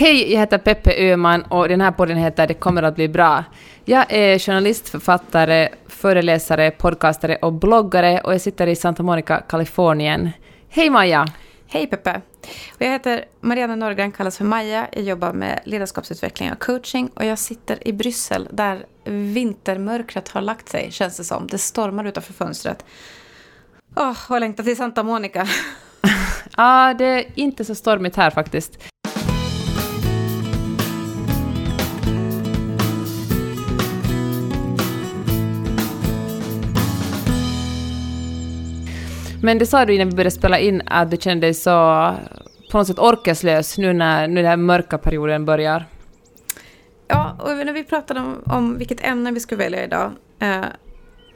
Hej, jag heter Peppe Öhman och den här podden heter Det kommer att bli bra. Jag är journalist, författare, föreläsare, podcastare och bloggare och jag sitter i Santa Monica, Kalifornien. Hej Maja! Hej Peppe! Och jag heter Marianne Norgren, kallas för Maja. Jag jobbar med ledarskapsutveckling och coaching och jag sitter i Bryssel där vintermörkret har lagt sig, känns det som. Det stormar utanför fönstret. Åh, oh, vad längtar till Santa Monica. Ja, det är inte så stormigt här faktiskt. Men det sa du innan vi började spela in att du kände dig så på något sätt orkeslös nu när nu den här mörka perioden börjar. Ja, och när vi pratade om, om vilket ämne vi skulle välja idag eh,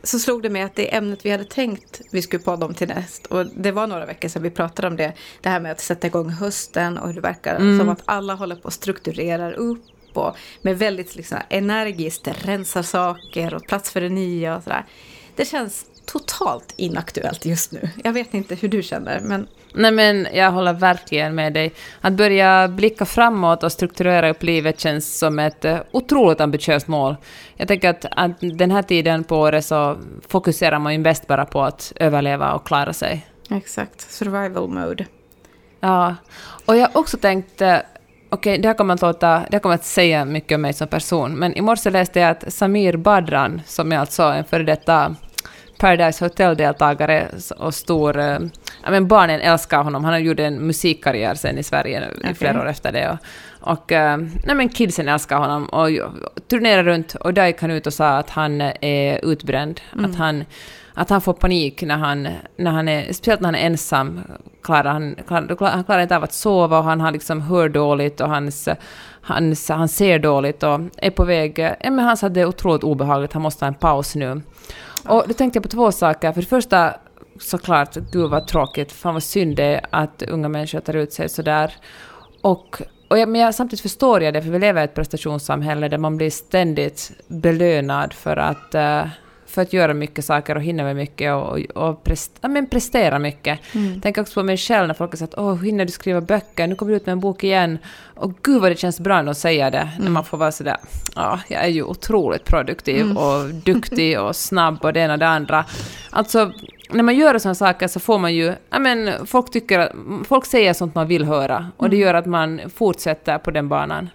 så slog det mig att det ämnet vi hade tänkt vi skulle podda om till näst. Och det var några veckor sedan vi pratade om det. Det här med att sätta igång hösten och hur det verkar mm. som att alla håller på och strukturerar upp. Och med väldigt liksom, energiskt rensar saker och plats för det nya och sådär. Det känns totalt inaktuellt just nu. Jag vet inte hur du känner, men... Nej, men jag håller verkligen med dig. Att börja blicka framåt och strukturera upp livet känns som ett eh, otroligt ambitiöst mål. Jag tänker att, att den här tiden på året så fokuserar man ju bäst bara på att överleva och klara sig. Exakt, survival mode. Ja, och jag har också tänkt Okej, det här kommer att låta, det kommer att säga mycket om mig som person, men i morse läste jag att Samir Badran, som är alltså en före detta Paradise Hotel-deltagare och stor... Äh, men barnen älskar honom. Han har gjort en musikkarriär sen i Sverige okay. i flera år efter det. Och, och äh, nej, men kidsen älskar honom och turnerar runt och han ut och sa att han är utbränd. Mm. Att, han, att han får panik när han, när han är... Speciellt när han är ensam. Klarar han, klarar, han klarar inte av att sova och han har liksom hör dåligt och hans han, han ser dåligt och är på väg... Ja, men han sa att det är otroligt obehagligt, han måste ha en paus nu. Och då tänkte jag på två saker. För det första, såklart, gud vad tråkigt, fan vad synd det är att unga människor tar ut sig sådär. Och, och jag, men jag, samtidigt förstår jag det, för vi lever i ett prestationssamhälle där man blir ständigt belönad för att uh, för att göra mycket saker och hinna med mycket och, och prest, ja, men prestera mycket. Mm. Tänk också på mig själv när folk har sagt åh, hinner du skriva böcker? Nu kommer du ut med en bok igen. Och gud vad det känns bra att säga det, mm. när man får vara sådär, ja, jag är ju otroligt produktiv mm. och duktig och snabb och det ena och det andra. Alltså, när man gör sådana saker så får man ju, ja men folk tycker, folk säger sånt man vill höra och det mm. gör att man fortsätter på den banan.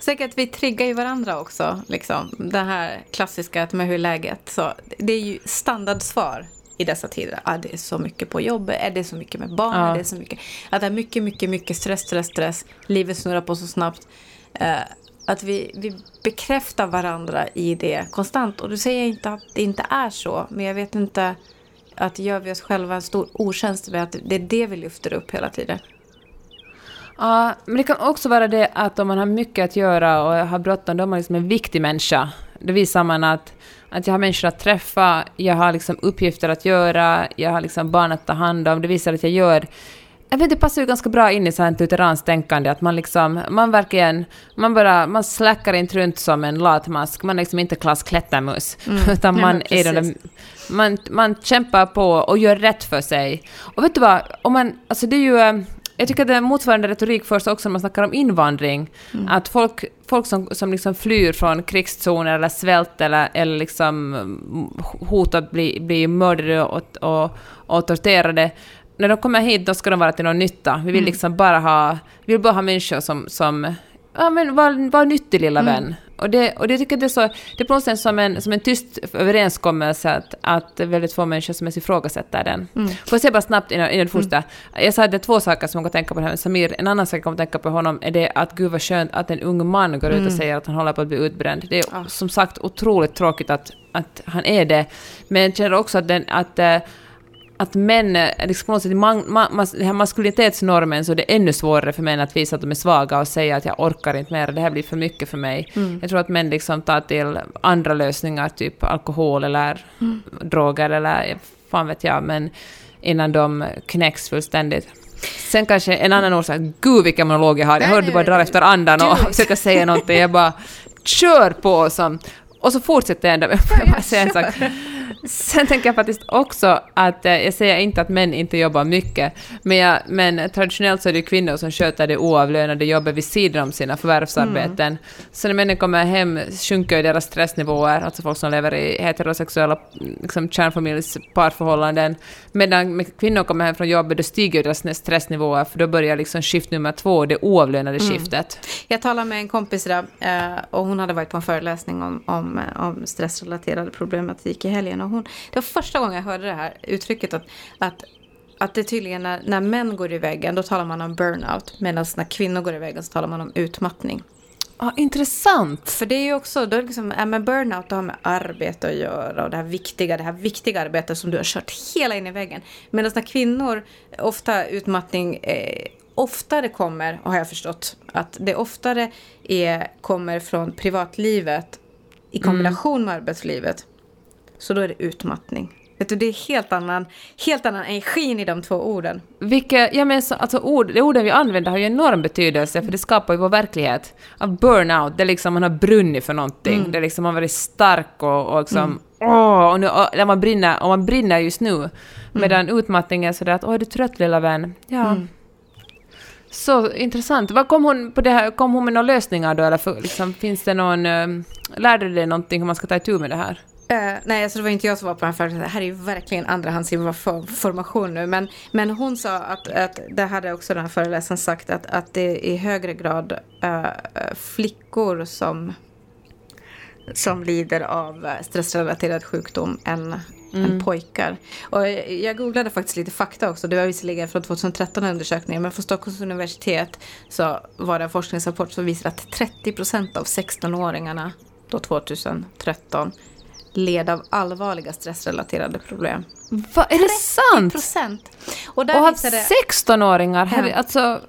Säkert att vi triggar ju varandra också. Liksom. Det här klassiska att med hur är läget? Så det är ju standardsvar i dessa tider. Ah, det är så mycket på jobbet, är det så mycket med barn, ja. det är så mycket. Att det är mycket, mycket, mycket stress, stress, stress. Livet snurrar på så snabbt. Uh, att vi, vi bekräftar varandra i det konstant. Och du säger inte att det inte är så, men jag vet inte att gör vi oss själva en stor otjänst med att det är det vi lyfter upp hela tiden. Ja, men det kan också vara det att om man har mycket att göra och har bråttom, då är man liksom en viktig människa. Då visar man att, att jag har människor att träffa, jag har liksom uppgifter att göra, jag har liksom barn att ta hand om. Det visar att jag gör jag vet, det passar ju ganska bra in i sånt lutheranskt tänkande, att man liksom, man verkligen, man bara, man släckar inte runt som en latmask, man är liksom inte klass klättermus, mm. utan man ja, är de, man, man kämpar på och gör rätt för sig. Och vet du vad, om man, alltså det är ju, jag tycker att det är motsvarande retorik förs också när man snackar om invandring. Mm. Att folk, folk som, som liksom flyr från krigszoner eller svält eller, eller liksom mm, hot att bli, bli mördade och, och, och torterade, när de kommer hit då ska de vara till någon nytta. Vi vill mm. liksom bara ha, vi vill bara ha människor som, som ja men var, var nyttig lilla mm. Och det, och det tycker jag det är så, det är på något sätt som en, som en tyst överenskommelse att, att väldigt få människor som ens ifrågasätter den. Mm. Får jag säga bara snabbt innan, innan du fortsätter. Mm. Jag sa att det är två saker som jag kan tänka på det här med Samir. En annan sak jag kan tänka på honom är det att gud vad skönt att en ung man går ut och mm. säger att han håller på att bli utbränd. Det är ja. som sagt otroligt tråkigt att, att han är det. Men jag känner också att, den, att uh, att män, liksom på något sätt, man, man, man, den här maskulinitetsnormen så det är ännu svårare för män att visa att de är svaga och säga att jag orkar inte mer, det här blir för mycket för mig. Mm. Jag tror att män liksom tar till andra lösningar, typ alkohol eller mm. droger eller fan vet jag, men innan de knäcks fullständigt. Sen kanske en annan orsak, gud vilken monolog jag har, jag hörde du bara dra efter andan och försöka säga någonting, jag bara kör på som... Och så fortsätter jag ändå, jag bara säga en sak. Sen tänker jag faktiskt också att, eh, jag säger inte att män inte jobbar mycket, men, jag, men traditionellt så är det kvinnor som sköter det oavlönade jobbet vid sidan om sina förvärvsarbeten. Mm. Så när männen kommer hem sjunker ju deras stressnivåer, alltså folk som lever i heterosexuella liksom, kärnfamiljsparförhållanden, medan kvinnor kommer hem från jobbet, då stiger deras stressnivåer, för då börjar liksom skift nummer två, det oavlönade mm. skiftet. Jag talade med en kompis idag, eh, och hon hade varit på en föreläsning om, om, om stressrelaterad problematik i helgen, hon, det var första gången jag hörde det här uttrycket att, att att det tydligen när, när män går i väggen då talar man om burnout medan när kvinnor går i väggen så talar man om utmattning. Ah, intressant! För det är ju också, då liksom, äh, men burnout har med arbete att göra och det här viktiga, det här viktiga arbetet som du har kört hela in i väggen. Medan när kvinnor, ofta utmattning eh, oftare kommer, har jag förstått, att det oftare är, kommer från privatlivet i kombination mm. med arbetslivet. Så då är det utmattning. Vet du, det är helt annan, helt annan energi i de två orden. Vilka, ja men så, alltså ord, de orden vi använder har ju enorm betydelse för det skapar ju vår verklighet. Av burnout, det är liksom man har brunnit för någonting. Mm. Det är liksom man har varit stark och, och liksom mm. åh, och nu, och, man brinner, och man brinner just nu. Mm. Medan utmattningen är sådär att åh, är du trött lilla vän? Ja. Mm. Så intressant. Vad kom hon på det här, kom hon med några lösningar då eller för, liksom, finns det någon, uh, lärde du dig någonting hur man ska ta itu med det här? Uh, nej, alltså det var inte jag som var på den här Det här är ju verkligen andrahandsinformation nu. Men, men hon sa att, att det hade också den här föreläsaren sagt att, att det är i högre grad uh, flickor som, som lider av stressrelaterad sjukdom än, mm. än pojkar. Och jag googlade faktiskt lite fakta också. Det var visserligen från 2013 undersökningen. Men från Stockholms universitet så var det en forskningsrapport som visar att 30 procent av 16-åringarna då 2013 led av allvarliga stressrelaterade problem. Va, är det sant? procent. Och, där och visade... 16-åringar? Ja. Alltså,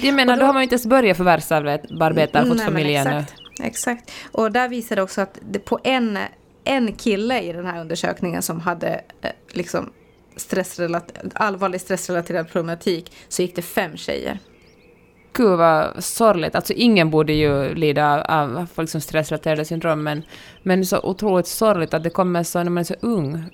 jag menar, då, då, har man ju inte ens börjat förvärvsarbeta och fått familj ännu. Exakt. Och där visade det också att det på en, en kille i den här undersökningen som hade eh, liksom stressrelat allvarlig stressrelaterad problematik så gick det fem tjejer. Gud vad sorgligt. Alltså ingen borde ju lida av liksom stressrelaterade syndrom, men, men så otroligt sorgligt att det kommer så när man är så ung.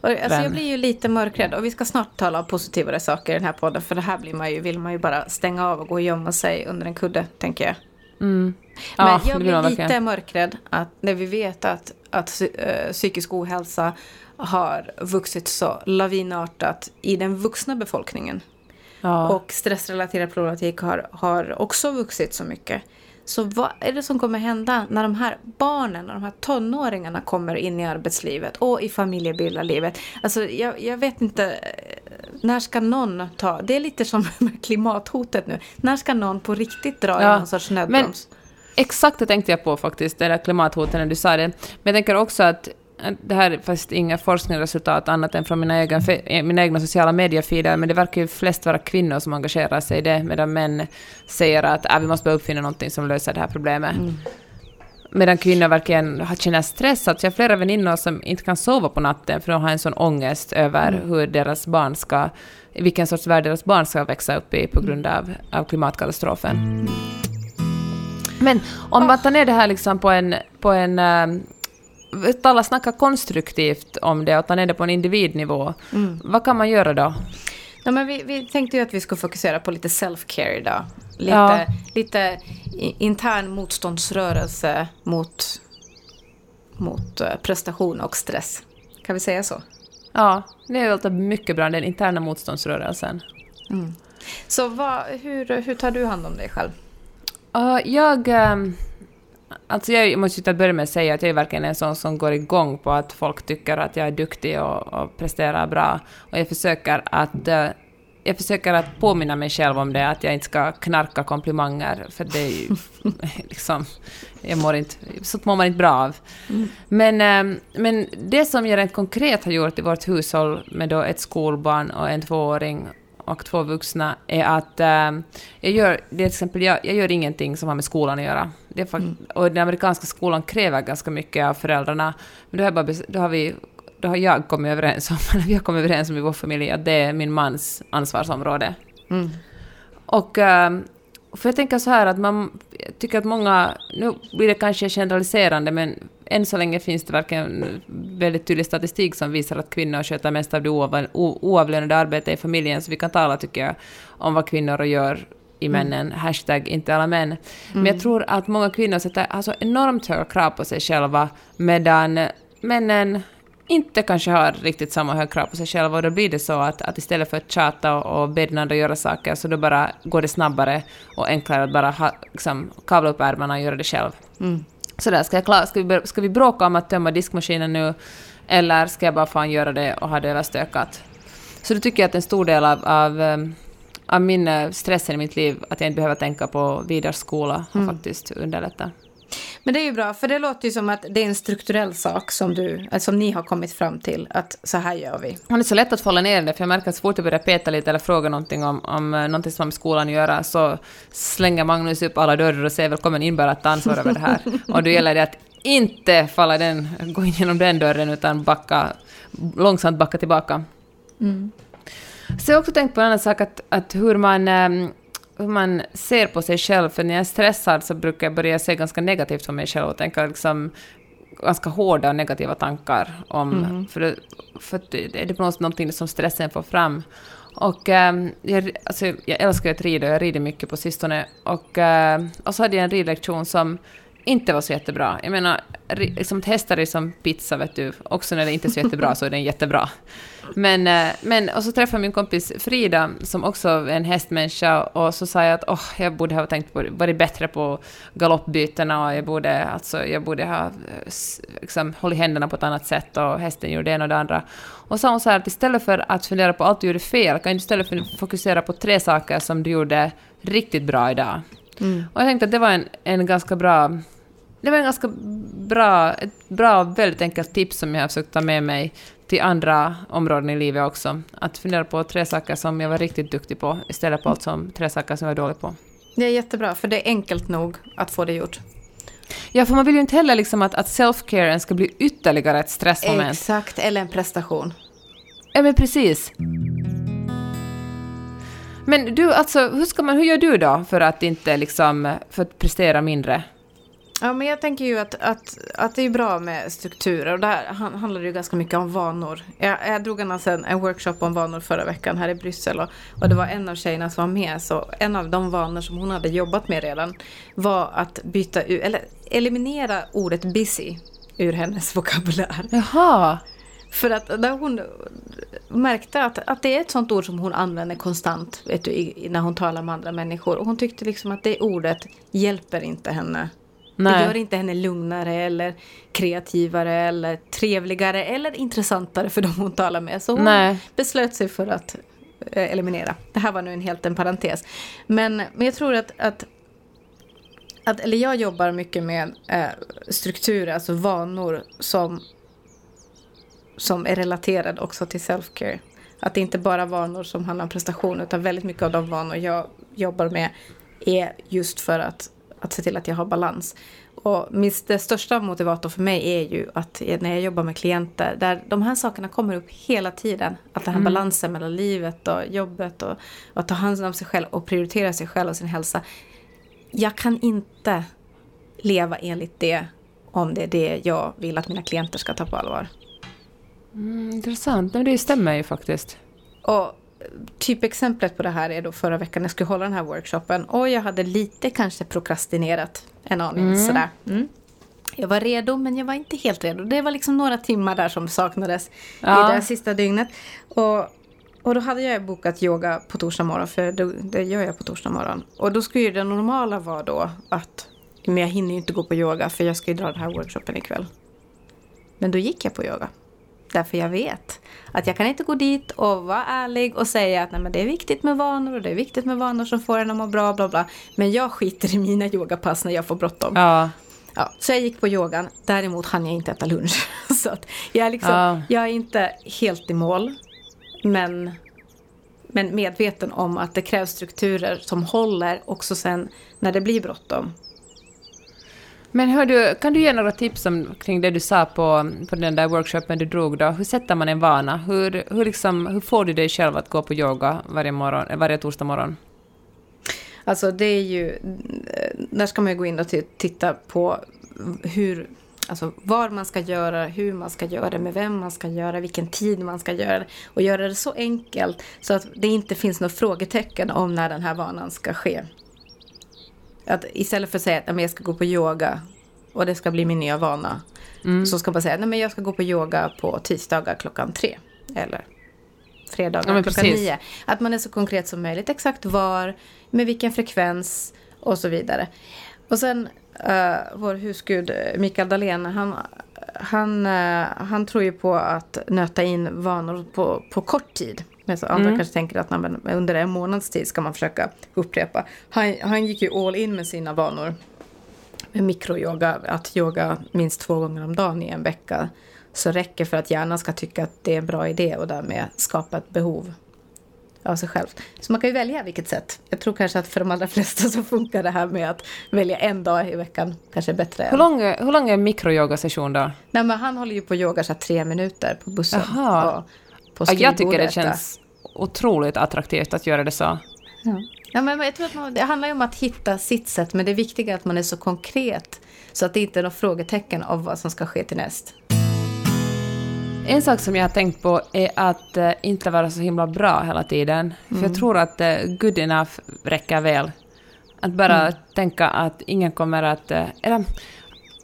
Och, alltså, jag blir ju lite mörkrädd och vi ska snart tala om positivare saker i den här podden för det här blir man ju, vill man ju bara stänga av och gå och gömma sig under en kudde, tänker jag. Mm. Men ja, jag blir lite verkligen. mörkrädd att när vi vet att, att äh, psykisk ohälsa har vuxit så lavinartat i den vuxna befolkningen. Ja. Och stressrelaterad problematik har, har också vuxit så mycket. Så vad är det som kommer hända när de här barnen och de här tonåringarna kommer in i arbetslivet och i familjebildarlivet? Alltså jag, jag vet inte, när ska någon ta, det är lite som klimathotet nu, när ska någon på riktigt dra ja. i någon sorts nödbroms? Exakt det tänkte jag på faktiskt, det där klimathotet när du sa det. Men jag tänker också att det här är faktiskt inga forskningsresultat annat än från mina egna, mina egna sociala mediefeeder, men det verkar ju flest vara kvinnor som engagerar sig i det, medan män säger att äh, vi måste börja uppfinna någonting som löser det här problemet. Mm. Medan kvinnor verkligen känner stress. Alltså jag har flera väninnor som inte kan sova på natten för de har en sån ångest över mm. hur deras barn ska, vilken sorts värld deras barn ska växa upp i på grund av, av klimatkatastrofen. Mm. Men om man tar ner det här liksom på en, på en um, tala, snacka konstruktivt om det och ta ner det på en individnivå. Mm. Vad kan man göra då? Ja, men vi, vi tänkte ju att vi skulle fokusera på lite self-care idag. Lite, ja. lite intern motståndsrörelse mot, mot eh, prestation och stress. Kan vi säga så? Ja, det låter mycket bra, den interna motståndsrörelsen. Mm. Så vad, hur, hur tar du hand om dig själv? Uh, jag... Um Alltså jag måste till att börja med säga att jag är verkligen en sån som går igång på att folk tycker att jag är duktig och, och presterar bra. Och jag försöker att uh, jag försöker att påminna mig själv om det, att jag inte ska knarka komplimanger, för det är ju liksom... Jag mår inte, sånt mår man inte bra av. Mm. Men, äh, men det som jag rent konkret har gjort i vårt hushåll med då ett skolbarn och en tvååring och två vuxna är att äh, jag gör, till exempel, jag, jag gör ingenting som har med skolan att göra. Det mm. Och den amerikanska skolan kräver ganska mycket av föräldrarna. Men då har, bara, då har vi då har jag kommit överens om, eller vi har kommit överens om i vår familj att det är min mans ansvarsområde. Mm. Och äh, för jag tänker så här att man, tycker att många, nu blir det kanske generaliserande, men än så länge finns det verkligen väldigt tydlig statistik som visar att kvinnor sköter mest av det oavlönade arbetet i familjen, så vi kan tala, tycker jag, om vad kvinnor gör i mm. männen, mm. hashtag inte alla män. Mm. Men jag tror att många kvinnor sätter alltså enormt höga krav på sig själva, medan männen inte kanske har riktigt samma höga krav på sig själva och då blir det så att, att istället för att tjata och, och den andra göra saker så då bara går det snabbare och enklare att bara ha, liksom, kavla upp ärmarna och göra det själv. Mm. Sådär, ska, jag klara, ska, vi, ska vi bråka om att tömma diskmaskinen nu eller ska jag bara fan göra det och ha det överstökat? Så då tycker jag att en stor del av, av, eh, av min eh, stress i mitt liv, att jag inte behöver tänka på vidare skola, har mm. faktiskt underlättat. Men det är ju bra, för det låter ju som att det är en strukturell sak som, du, eh, som ni har kommit fram till, att så här gör vi. Det är så lätt att falla ner det, för jag märker att så fort jag börjar peta lite eller fråga någonting om, om eh, någonting som har med skolan att göra, så slänger Magnus upp alla dörrar och säger välkommen in bara att ta ansvar över det här. och då gäller det att inte falla den, gå in genom den dörren, utan backa, långsamt backa tillbaka. Mm. Så jag har också tänkt på en annan sak, att, att hur man ehm, hur man ser på sig själv, för när jag är stressad så brukar jag börja se ganska negativt på mig själv och tänka liksom ganska hårda och negativa tankar om... Mm. För, det, för det är på något sätt någonting som stressen får fram. Och ähm, jag, alltså, jag älskar att rida och jag rider mycket på sistone. Och, äh, och så hade jag en ridlektion som inte var så jättebra. Jag menar, liksom, hästar är som pizza, vet du. Också när det inte är så jättebra så är den jättebra. Men, eh, men, och så träffade jag min kompis Frida, som också är en hästmänniska, och så sa jag att oh, jag borde ha tänkt på, varit bättre på galoppbytena och jag borde, alltså, jag borde ha eh, liksom, hållit händerna på ett annat sätt och hästen gjorde det ena och det andra. Och så sa hon så här att istället för att fundera på allt du gjorde fel, kan du istället fokusera på tre saker som du gjorde riktigt bra idag. Mm. Och jag tänkte att det var en, en ganska bra det var en ganska bra, ett bra, väldigt enkelt tips som jag har försökt ta med mig till andra områden i livet också. Att fundera på tre saker som jag var riktigt duktig på istället på allt som tre saker som jag var dålig på. Det är jättebra, för det är enkelt nog att få det gjort. Ja, för man vill ju inte heller liksom att, att self-caren ska bli ytterligare ett stressmoment. Exakt, eller en prestation. Ja, men precis. Men du, alltså, hur, ska man, hur gör du då för att inte liksom, för att prestera mindre? Ja, men jag tänker ju att, att, att det är bra med strukturer och där handlar det ju ganska mycket om vanor. Jag, jag drog en, en, en workshop om vanor förra veckan här i Bryssel och, och det var en av tjejerna som var med så en av de vanor som hon hade jobbat med redan var att byta ut, eller eliminera ordet busy ur hennes vokabulär. Jaha. För att när hon märkte att, att det är ett sånt ord som hon använder konstant vet du, när hon talar med andra människor. Och hon tyckte liksom att det ordet hjälper inte henne Nej. Det gör inte henne lugnare eller kreativare eller trevligare eller intressantare för de hon talar med. Så hon Nej. beslöt sig för att eh, eliminera. Det här var nu en helt en parentes. Men, men jag tror att, att, att eller jag jobbar mycket med eh, strukturer, alltså vanor som, som är relaterade också till self-care. Att det inte bara vanor som handlar om prestation utan väldigt mycket av de vanor jag jobbar med är just för att att se till att jag har balans. Och min, det största motivator för mig är ju att när jag jobbar med klienter, där de här sakerna kommer upp hela tiden. Att den här mm. balansen mellan livet och jobbet och, och att ta hand om sig själv och prioritera sig själv och sin hälsa. Jag kan inte leva enligt det om det är det jag vill att mina klienter ska ta på allvar. Mm, intressant, men det stämmer ju faktiskt. Och typexemplet på det här är då förra veckan när jag skulle hålla den här workshopen. Och jag hade lite kanske prokrastinerat en aning mm. sådär. Mm. Jag var redo men jag var inte helt redo. Det var liksom några timmar där som saknades ja. i det sista dygnet. Och, och då hade jag bokat yoga på torsdag morgon för det, det gör jag på torsdag morgon. Och då skulle ju det normala vara då att men jag hinner ju inte gå på yoga för jag ska ju dra den här workshopen ikväll. Men då gick jag på yoga. Därför jag vet att jag kan inte gå dit och vara ärlig och säga att Nej, men det är viktigt med vanor och det är viktigt med vanor som får en att må bra, bla bla. Men jag skiter i mina yogapass när jag får bråttom. Ja. Ja, så jag gick på yogan. Däremot hann jag inte äta lunch. så att jag, är liksom, ja. jag är inte helt i mål. Men, men medveten om att det krävs strukturer som håller också sen när det blir bråttom. Men hör du, kan du ge några tips om, kring det du sa på, på den där workshopen du drog då? Hur sätter man en vana? Hur, hur, liksom, hur får du dig själv att gå på yoga varje, morgon, eh, varje torsdag morgon? Alltså det är ju... Eh, där ska man ju gå in och titta på hur, alltså var man ska göra hur man ska göra det, med vem man ska göra vilken tid man ska göra det. Och göra det så enkelt så att det inte finns några frågetecken om när den här vanan ska ske. Att istället för att säga att jag ska gå på yoga och det ska bli min nya vana. Mm. Så ska man säga att jag ska gå på yoga på tisdagar klockan tre. Eller fredagar ja, klockan nio. Att man är så konkret som möjligt. Exakt var, med vilken frekvens och så vidare. Och sen uh, vår husgud Mikael Dahlén, han, han, uh, han tror ju på att nöta in vanor på, på kort tid. Medan andra mm. kanske tänker att nej, under en månads tid ska man försöka upprepa. Han, han gick ju all in med sina vanor. Med mikroyoga, att yoga minst två gånger om dagen i en vecka. Så räcker för att hjärnan ska tycka att det är en bra idé och därmed skapa ett behov av sig själv. Så man kan ju välja vilket sätt. Jag tror kanske att för de allra flesta så funkar det här med att välja en dag i veckan kanske bättre. Hur lång, är, hur lång är en mikroyogasession då? Nej, men han håller ju på att yoga så tre minuter på bussen. Jaha. På ja, jag tycker det känns otroligt attraktivt att göra det så. Ja. Ja, men jag tror att man, det handlar ju om att hitta sitt sätt, men det viktiga är att man är så konkret så att det inte är några frågetecken av vad som ska ske till näst. En sak som jag har tänkt på är att uh, inte vara så himla bra hela tiden. Mm. För jag mm. tror att uh, good enough räcker väl. Att bara mm. tänka att ingen kommer att... Uh, eller,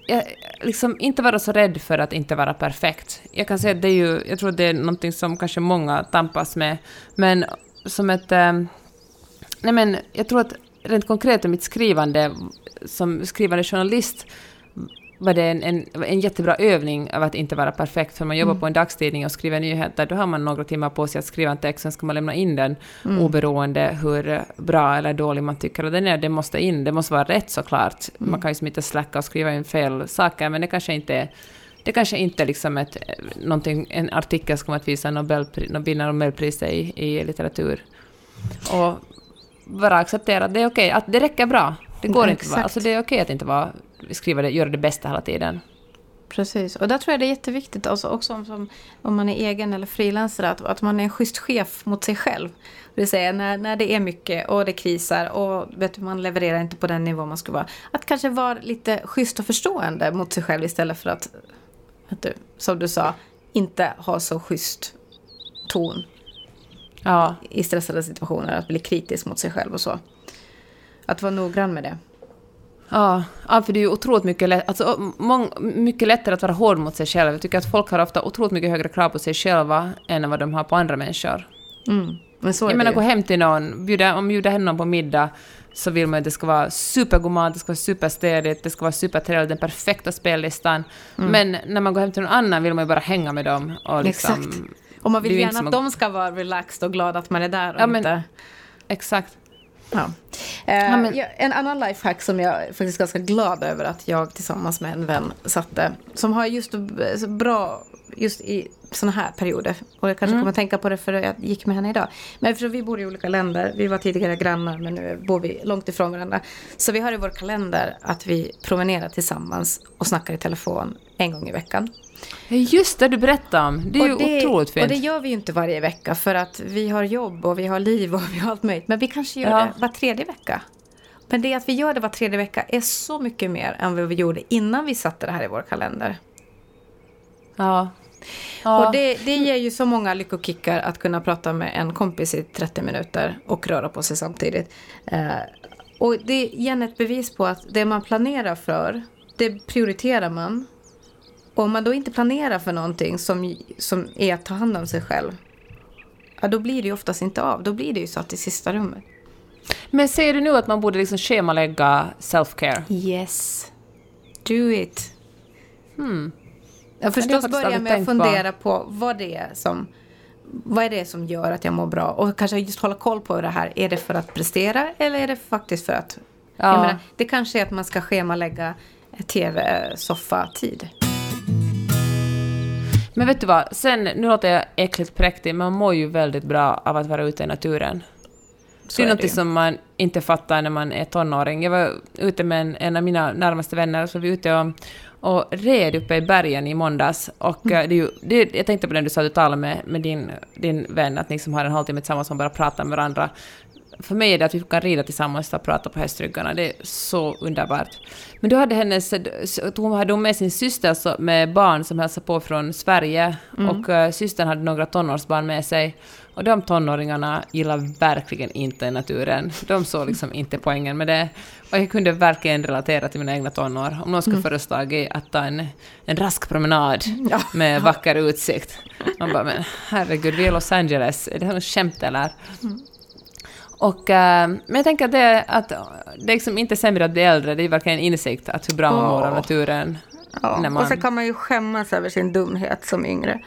jag, liksom inte vara så rädd för att inte vara perfekt. Jag kan säga att det är ju... Jag tror att det är någonting som kanske många tampas med. Men som ett... Eh, nej men, jag tror att rent konkret i mitt skrivande, som skrivande journalist, var det en, en, en jättebra övning av att inte vara perfekt. För man jobbar mm. på en dagstidning och skriver nyheter, då har man några timmar på sig att skriva en text, sen ska man lämna in den mm. oberoende hur bra eller dålig man tycker att den är. Det måste in, det måste vara rätt såklart. Mm. Man kan ju inte släcka och skriva in fel saker, men det kanske inte är det kanske inte är liksom ett, en artikel som att visa Nobelpris, vinna Nobelpriset i, i litteratur. Och bara acceptera att det är okej, okay, att det räcker bra. Det går inte vara, alltså det är okej att inte vara, skriva det, göra det bästa hela tiden. Precis, och där tror jag det är jätteviktigt alltså också om, som, om man är egen eller frilansare att, att man är en schysst chef mot sig själv. Det vill säga när, när det är mycket och det krisar och vet du, man levererar inte på den nivå man ska vara. Att kanske vara lite schysst och förstående mot sig själv istället för att, vet du, som du sa, inte ha så schysst ton. Ja. I stressade situationer, att bli kritisk mot sig själv och så. Att vara noggrann med det. Ja, ja för det är ju otroligt mycket, lätt, alltså, mång, mycket lättare att vara hård mot sig själv. Jag tycker att folk har ofta otroligt mycket högre krav på sig själva än vad de har på andra människor. Mm. Men så är jag menar, gå hem till någon, bjuda, om bjuder hem någon på middag, så vill man att det ska vara supergod mat, det ska vara superstädigt, det ska vara supertrevligt, den perfekta spellistan. Mm. Men när man går hem till någon annan vill man ju bara hänga med dem. Och liksom, Exakt. Och man vill gärna att de ska vara relaxed och glada att man är där och ja, inte... exakt. Ja. Eh, ja. En annan lifehack som jag är faktiskt ganska glad över att jag tillsammans med en vän satte. Som har just bra just i sådana här perioder. Och jag kanske mm. kommer att tänka på det för jag gick med henne idag. Men eftersom vi bor i olika länder. Vi var tidigare grannar men nu bor vi långt ifrån varandra. Så vi har i vår kalender att vi promenerar tillsammans och snackar i telefon en gång i veckan. Just det, du berättade om. Det är och ju det, otroligt fint. Och det gör vi ju inte varje vecka för att vi har jobb och vi har liv och vi har allt möjligt. Men vi kanske gör ja. det var tredje vecka. Men det att vi gör det var tredje vecka är så mycket mer än vad vi gjorde innan vi satte det här i vår kalender. Ja. ja. Och det, det ger ju så många lyckokickar att kunna prata med en kompis i 30 minuter och röra på sig samtidigt. Eh, och det är igen ett bevis på att det man planerar för, det prioriterar man och om man då inte planerar för någonting som, som är att ta hand om sig själv, ja, då blir det ju oftast inte av. Då blir det ju satt i sista rummet. Men säger du nu att man borde liksom schemalägga self-care? Yes. Do it. Hmm. Jag förstås börja med att fundera på. på vad det är som vad är det som gör att jag mår bra? Och kanske just hålla koll på det här. Är det för att prestera eller är det faktiskt för att... Ja. Menar, det kanske är att man ska schemalägga tv-soffa-tid. Men vet du vad, sen, nu låter jag äckligt präktig, men man mår ju väldigt bra av att vara ute i naturen. Så det är, är något som man inte fattar när man är tonåring. Jag var ute med en, en av mina närmaste vänner, så vi var ute och, och red uppe i bergen i måndags. Och mm. Eh, det är ju, det, jag tänkte på det du sa, du talade med, med din, din vän, att ni liksom har en halvtimme tillsammans och bara pratar med varandra. För mig är det att vi kan rida tillsammans och prata på hästryggarna. Det är så underbart. Men då hade hennes, hon hade med sin syster med barn som hälsade på från Sverige mm. och uh, systern hade några tonårsbarn med sig. Och de tonåringarna gillar verkligen inte naturen. De såg liksom inte poängen med det. Och jag kunde verkligen relatera till mina egna tonår. Om någon skulle mm. föreslagit att ta en, en rask promenad ja. med vacker utsikt. Man bara, men herregud, vi är i Los Angeles, är det här något skämt eller? Mm. Och, uh, men jag tänker att det, att det är liksom inte sämre att bli äldre, det är verkligen en insikt att hur bra man mår av naturen. Ja. Man... Och så kan man ju skämmas över sin dumhet som yngre.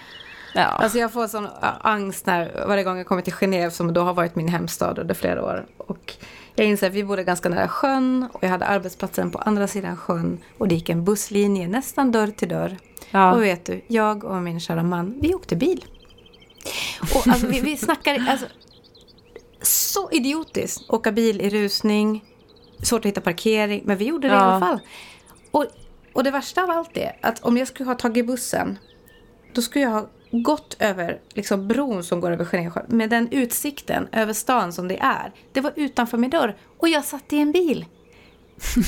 Ja. Alltså jag får sån angst när, varje gång jag kommer till Genève som då har varit min hemstad under flera år. Och jag inser att vi bodde ganska nära sjön och jag hade arbetsplatsen på andra sidan sjön och det gick en busslinje nästan dörr till dörr. Ja. Och vet du, jag och min kära man, vi åkte bil. Och alltså, vi, vi snackar, alltså, så idiotiskt. Åka bil i rusning, svårt att hitta parkering, men vi gjorde det ja. i alla fall. Och, och det värsta av allt är att om jag skulle ha tagit bussen, då skulle jag ha gått över liksom, bron som går över Genèvesjön med den utsikten över stan som det är. Det var utanför min dörr och jag satt i en bil.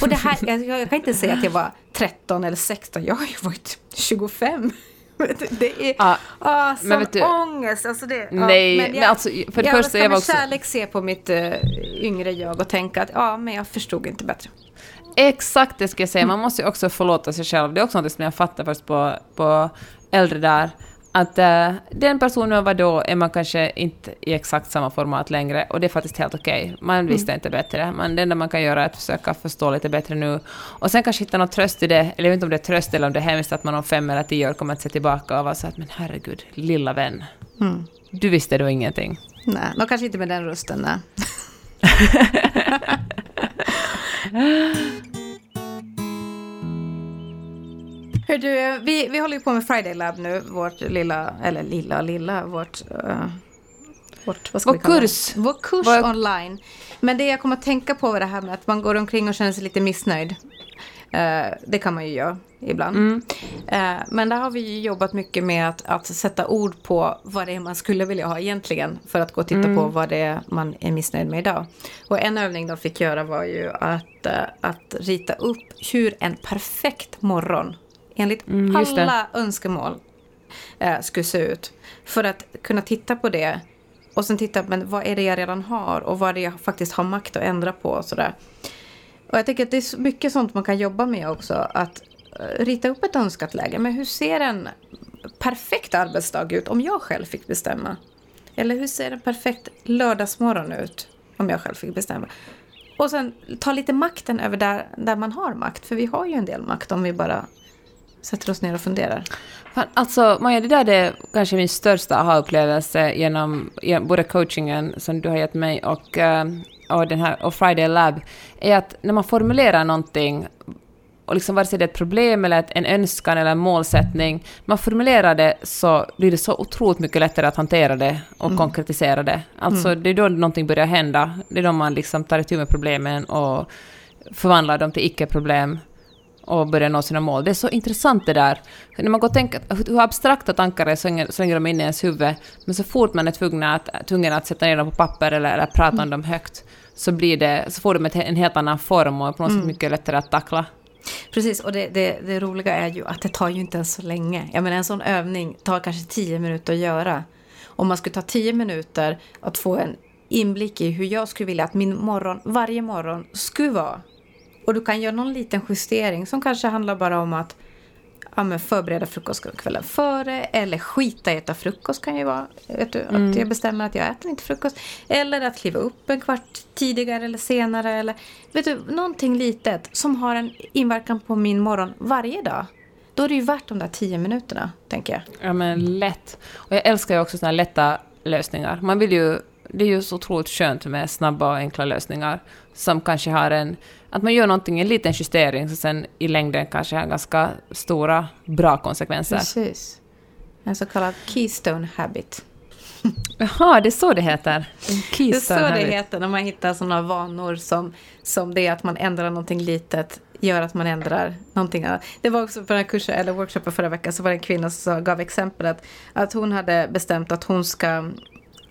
Och det här, jag, jag kan inte säga att jag var 13 eller 16, jag har ju varit 25. Det är ja, ah, men du, ångest. Alltså det, nej, ja, men, jag, men alltså för det jag första... Jag med också... kärlek se på mitt uh, yngre jag och tänka att ja, men jag förstod inte bättre. Exakt det ska jag säga. Man måste ju också förlåta sig själv. Det är också något som jag fattar först på, på äldre där att uh, den personen var då är man kanske inte i exakt samma format längre och det är faktiskt helt okej. Okay. Man mm. visste mm. inte bättre. Men det enda man kan göra är att försöka förstå lite bättre nu. Och sen kanske hitta någon tröst i det, eller jag vet inte om det är tröst eller om det är hemskt att man om fem eller tio år kommer att se tillbaka och vara så att men herregud, lilla vän. Mm. Du visste då ingenting. Nej, nog kanske inte med den rösten, nej. Hör du, vi, vi håller ju på med Friday Lab nu, vårt lilla, eller lilla, lilla, vårt... Uh, vårt vad ska Vår vi kalla kurs. Vår kurs Vår... online. Men det jag kommer att tänka på är det här med att man går omkring och känner sig lite missnöjd. Uh, det kan man ju göra ibland. Mm. Uh, men där har vi jobbat mycket med att, att sätta ord på vad det är man skulle vilja ha egentligen. För att gå och titta mm. på vad det är man är missnöjd med idag. Och en övning de fick göra var ju att, att rita upp hur en perfekt morgon enligt mm, alla önskemål eh, skulle se ut. För att kunna titta på det och sen titta men vad är det jag redan har och vad är det jag faktiskt har makt att ändra på och sådär. Och jag tänker att det är mycket sånt man kan jobba med också. Att eh, rita upp ett önskat läge. Men hur ser en perfekt arbetsdag ut om jag själv fick bestämma? Eller hur ser en perfekt lördagsmorgon ut om jag själv fick bestämma? Och sen ta lite makten över där, där man har makt. För vi har ju en del makt om vi bara sätter oss ner och funderar. Alltså, Maja, det där är kanske min största aha-upplevelse genom både coachingen som du har gett mig och, eh, och, den här, och Friday Lab, är att när man formulerar någonting, och liksom vare sig det är ett problem eller en önskan eller en målsättning, man formulerar det så blir det så otroligt mycket lättare att hantera det och mm. konkretisera det. Alltså mm. det är då någonting börjar hända, det är då man liksom tar itu med problemen och förvandlar dem till icke-problem och börja nå sina mål. Det är så intressant det där. När man går och tänker hur abstrakta tankar är så länge de är inne i ens huvud, men så fort man är tvungen att, tvungen att sätta ner dem på papper eller, eller prata mm. om dem högt, så, blir det, så får de en helt annan form och på något mm. sätt mycket lättare att tackla. Precis, och det, det, det, roliga är ju att det tar ju inte ens så länge. Jag menar en sån övning tar kanske tio minuter att göra. Om man skulle ta tio minuter att få en inblick i hur jag skulle vilja att min morgon, varje morgon, skulle vara och du kan göra någon liten justering som kanske handlar bara om att ja, förbereda frukost kvällen före eller skita i att äta frukost kan ju vara. Vet du, mm. Att jag bestämmer att jag äter inte frukost. Eller att kliva upp en kvart tidigare eller senare. Eller, vet du, någonting litet som har en inverkan på min morgon varje dag. Då är det ju värt de där tio minuterna, tänker jag. Ja, men lätt. Och jag älskar ju också sådana här lätta lösningar. Man vill ju, det är ju så otroligt skönt med snabba och enkla lösningar som kanske har en att man gör någonting, en liten justering, som sen i längden kanske har ganska stora, bra konsekvenser. Precis. En så kallad keystone habit. Jaha, det är så det heter? det är så habit. det heter när man hittar sådana vanor som, som det att man ändrar någonting litet gör att man ändrar någonting. Det var också på den här kursen, eller workshopen förra veckan, så var det en kvinna som gav exempel att, att hon hade bestämt att hon ska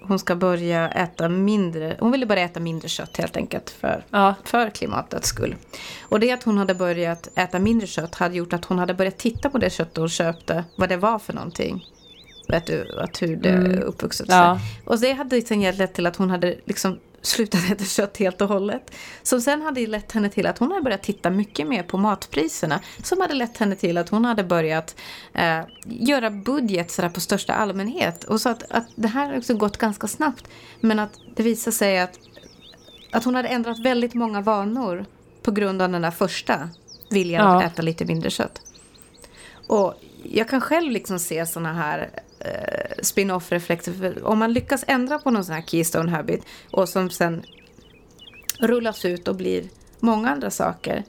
hon ska börja äta mindre. Hon ville börja äta mindre kött helt enkelt för, Ja. för klimatets skull. Och det att hon hade börjat äta mindre kött hade gjort att hon hade börjat titta på det kött hon köpte. Vad det var för någonting. Vet du, att hur det är uppvuxet. Mm. Ja. Och det hade sen lett till att hon hade liksom slutat äta kött helt och hållet. Som sen hade lett henne till att hon hade börjat titta mycket mer på matpriserna. Som hade lett henne till att hon hade börjat eh, göra budget sådär på största allmänhet. Och så att, att det här har också gått ganska snabbt. Men att det visar sig att, att hon hade ändrat väldigt många vanor på grund av den där första viljan Ja. att äta lite mindre kött. Och jag kan själv liksom se såna här eh, spin-off-reflexer. För Om man lyckas ändra på någon sån här keystone habit och som sen rullas ut och blir många andra saker.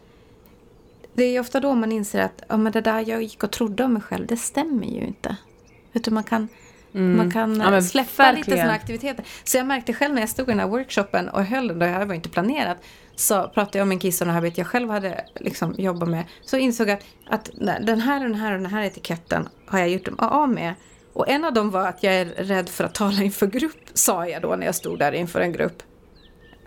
Det är ju ofta då man inser att ja, men det där jag gick och trodde om mig själv, det stämmer ju inte. Du, man kan, man kan Ja, släppa lite verkligen. sådana aktiviteter. Så jag märkte själv när jag stod i den här workshopen och höll den, det här var inte planerat, så pratade jag om en keystone habit jag själv hade liksom jobbat med. Så insåg jag att, att den här och den här och den här etiketten har jag gjort av med. Och en av dem var att jag är rädd för att tala inför grupp, sa jag då när jag stod där inför en grupp.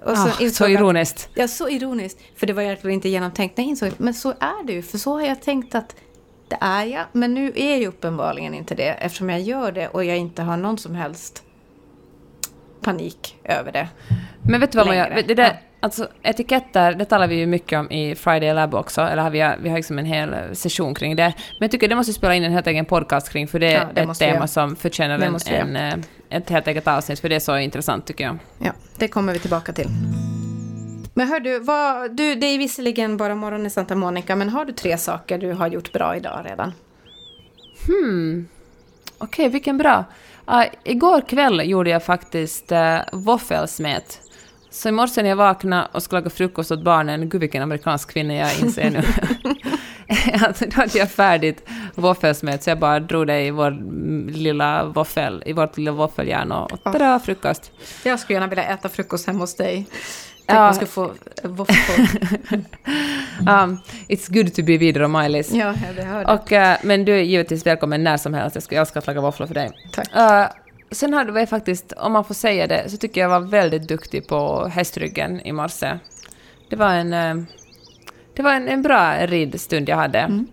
Och Ah, så jag att- ironiskt. Ja, så ironiskt. För det var egentligen inte genomtänkt när jag insåg Men så är det ju. För så har jag tänkt att det är jag. Men nu är jag uppenbarligen inte det. Eftersom jag gör det och jag inte har någon som helst panik över det. Men vet du vad gör? Det där, Ja. Alltså, etiketter, det talar vi ju mycket om i Friday Lab också, eller har vi, vi har liksom en hel session kring det. Men jag tycker det måste vi spela in en helt egen podcast kring, för det är Ja, det ett måste vi tema som förtjänar en, vi en, eh, ett helt eget avsnitt, för det är så intressant tycker jag. Ja, det kommer vi tillbaka till. Men hör du, vad, du, det är visserligen bara morgon i Santa Monica, men har du tre saker du har gjort bra idag redan? Okej, vilken bra. Uh, igår kväll gjorde jag faktiskt uh, våffelsmet. Så i morse när jag vaknade och skulle laga frukost åt barnen, gud vilken amerikansk kvinna jag inser nu. alltså, då hade jag färdigt våffelsmet, så jag bara drog det i vår lilla våffel, i vårt lilla våffeljärn och, tada, frukost. Jag skulle gärna vilja äta frukost hemma hos dig. Tänk Ja. man skulle få eh, våfflor. Um, it's good to be vidare, Maj-Lis. ja, det hör du. Och, eh, men du är givetvis välkommen när som helst. Jag skulle älska att laga våfflor för dig. Tack. Eh, sen hade jag faktiskt, om man får säga det, så tycker jag var väldigt duktig på hästryggen i morse. Det var en, eh, det var en, en bra ridstund jag hade. Mm.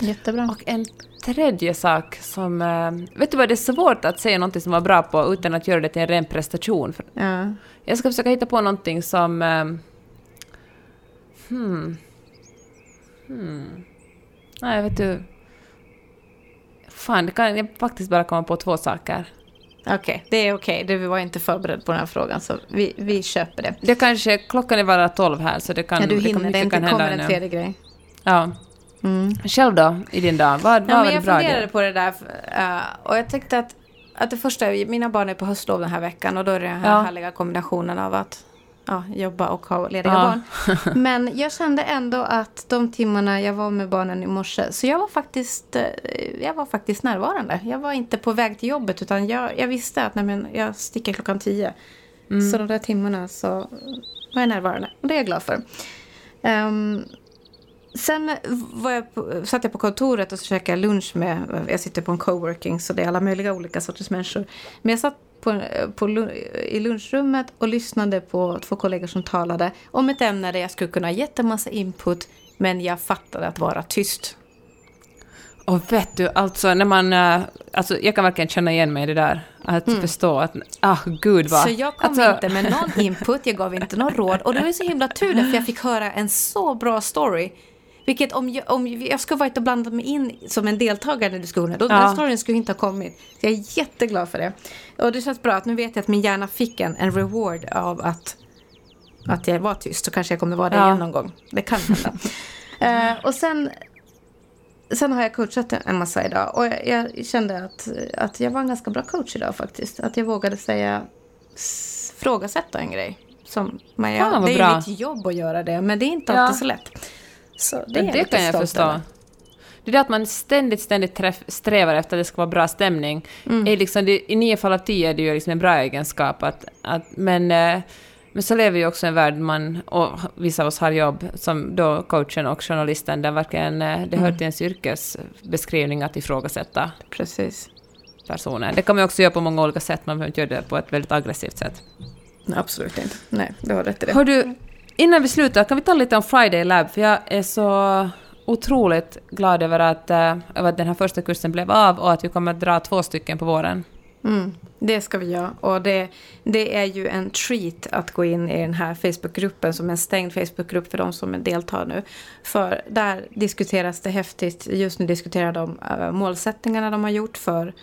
Jättebra. Och en tredje sak som... eh, vet du vad, det är svårt att säga någonting som var bra på utan att göra det till en ren prestation. Ja. jag ska försöka hitta på någonting som... eh, Hmm. Hmm. Nej, vet du... Fan, det kan jag faktiskt bara komma på två saker. Okej, det är okej. Du var inte förberedd på den här frågan, så vi, vi köper det. Det kanske... Klockan är bara tolv här, så det kan... Ja, du det kan, hinner, det inte kan hända kommer en tredje grej. Ja. Mm. Själv då, i din dag? Vad, vad Ja, var det jag bra? funderade det? på det där eh, och jag tyckte att, att det första, mina barn är på höstlov den här veckan och då är det den här Ja. härliga kombinationen av att ja, jobba och ha lediga Ja. barn. Men jag kände ändå att de timmarna jag var med barnen i morse, så jag var faktiskt, eh, jag var faktiskt närvarande. Jag var inte på väg till jobbet utan jag, jag visste att nej, men jag sticker klockan tio. Så de där timmarna så var jag närvarande och det är jag glad för. Ehm, Sen var jag på, satt jag på kontoret och käkade lunch med, jag sitter på en coworking så det är alla möjliga olika sorters människor. Men jag satt på, på, i lunchrummet och lyssnade på två kollegor som talade om ett ämne där jag skulle kunna ha jättemassa input men jag fattade att vara tyst. Och vet du, alltså när man... eh, Alltså jag kan verkligen känna igen mig i det där. Att förstå att... Ah, gud vad... Mm. Så jag kom alltså, inte med någon input, jag gav inte någon råd. Och det var så himla tur för jag fick höra en så bra story. Vilket om jag, om jag skulle varit och blandat mig in som en deltagare i diskussionen, då Ja. den storyn skulle inte ha kommit. Så jag är jätteglad för det. Och det känns bra att nu vet jag att min hjärna fick en, en reward av att, att jag var tyst. Så kanske jag kommer vara det Ja. igen någon gång. Det kan hända. Eh, och sen, sen har jag coachat en massa idag. Och jag, jag kände att, att jag var en ganska bra coach idag faktiskt. Att jag vågade säga, frågasätta en grej. Som, men jag, Fan, det är bra. mitt jobb att göra det, men det är inte Ja. alltid så lätt. Så det, det kan jag förstå. över. Det där att man ständigt, ständigt träff, strävar efter att det ska vara bra stämning. Mm. Är liksom, det, I nio fall av tio är det ju liksom en bra egenskap. Att, att, men, eh, men så lever ju också en värld man, och vissa av oss har jobb, som då coachen och journalisten, där verkligen eh, det Mm. hör till ens yrkesbeskrivning att ifrågasätta. Precis. personer. Det kan man också göra på många olika sätt, man behöver inte göra det på ett väldigt aggressivt sätt. Absolut inte. Nej, du har rätt i det. Hör du, innan vi slutar, kan vi ta lite om Friday Lab? För jag är så otroligt glad över att, eh, över att den här första kursen blev av och att vi kommer att dra två stycken på våren. Mm, det ska vi göra. Och det, det är ju en treat att gå in i den här Facebookgruppen som är en stängd Facebookgrupp för de som deltar nu. För där diskuteras det häftigt. Just nu diskuterar de eh, målsättningarna de har gjort för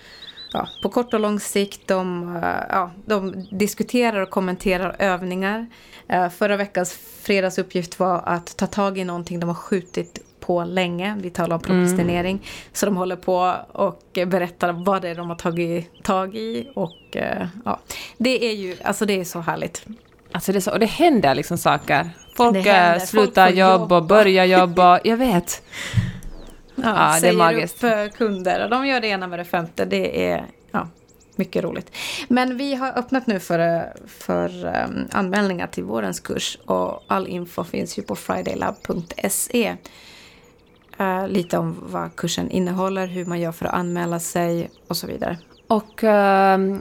ja, på kort och lång sikt. De, uh, ja, de diskuterar och kommenterar övningar. Uh, förra veckans fredagsuppgift var att ta tag i någonting de har skjutit på länge. Vi talar om prokrastinering. Mm. Så de håller på och berättar vad det är de har tagit tag i. Och uh, ja, det är ju, alltså det är så härligt. Alltså det, så, och det händer liksom saker. Folk händer, slutar folk jobb och börjar jobba, jag vet. Ja, ja det är magiskt. upp eh, kunder och de gör det ena med det femte. Det är ja, mycket roligt. Men vi har öppnat nu för, eh, för um, anmälningar till vårens kurs och all info finns ju på fridaylab.se. Uh, lite om vad kursen innehåller, hur man gör för att anmäla sig och så vidare. Och uh,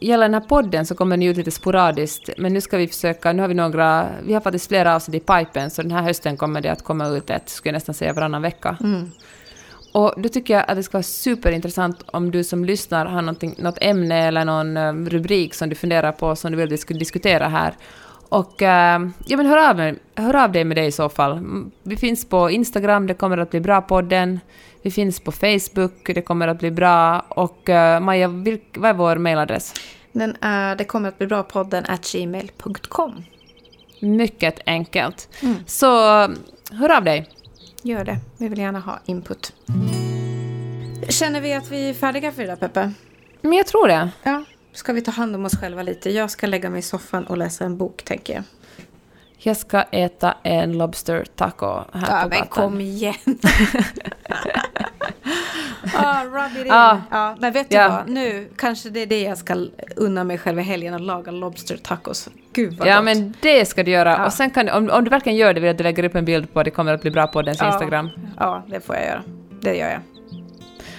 gällande den här podden så kommer den ut lite sporadiskt, men nu ska vi försöka, nu har vi några, vi har faktiskt flera avsnitt i pipen, så den här hösten kommer det att komma ut ett, skulle jag nästan säga, varannan vecka. Mm. Och då tycker jag att det ska vara superintressant om du som lyssnar har något ämne eller någon um, rubrik som du funderar på som du vill att vi ska diskutera här. Och uh, ja, men hör, av hör av dig med det i så fall. Vi finns på Instagram, det kommer att bli bra podden. Vi finns på Facebook, det kommer att bli bra. Och uh, Maja, vilk, vad är vår mailadress? Den är, det kommer att bli bra podden at gmail.com. Mycket enkelt. Mm. Så hör av dig. Gör det. Vi vill gärna ha input. Känner vi att vi är färdiga för idag, Peppe? Men jag tror det. Ja. Ska vi ta hand om oss själva lite? Jag ska lägga mig i soffan och läsa en bok, tänker jag. Jag ska äta en Lobster taco här ja, på gatan. men kom igen. ah, rub it in. Ah, ja, men vet du ja. vad? Nu kanske det är det jag ska unna mig själv i helgen att laga Lobster tacos. Gud vad Ja, gott. men det ska du göra. Ja. Och sen kan du, om, om du verkligen gör det vill jag att du lägger upp en bild på det kommer att bli bra på dens ja. Instagram. Ja, det får jag göra. Det gör jag.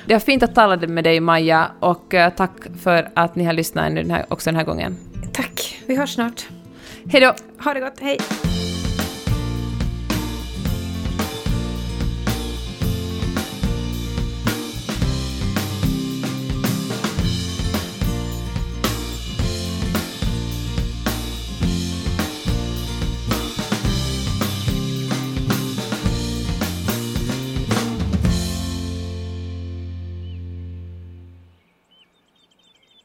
Det var fint att tala med dig Maja och uh, tack för att ni har lyssnat den här, också den här gången. Tack. Vi hörs snart. Hej då. Ha det gott. Hej.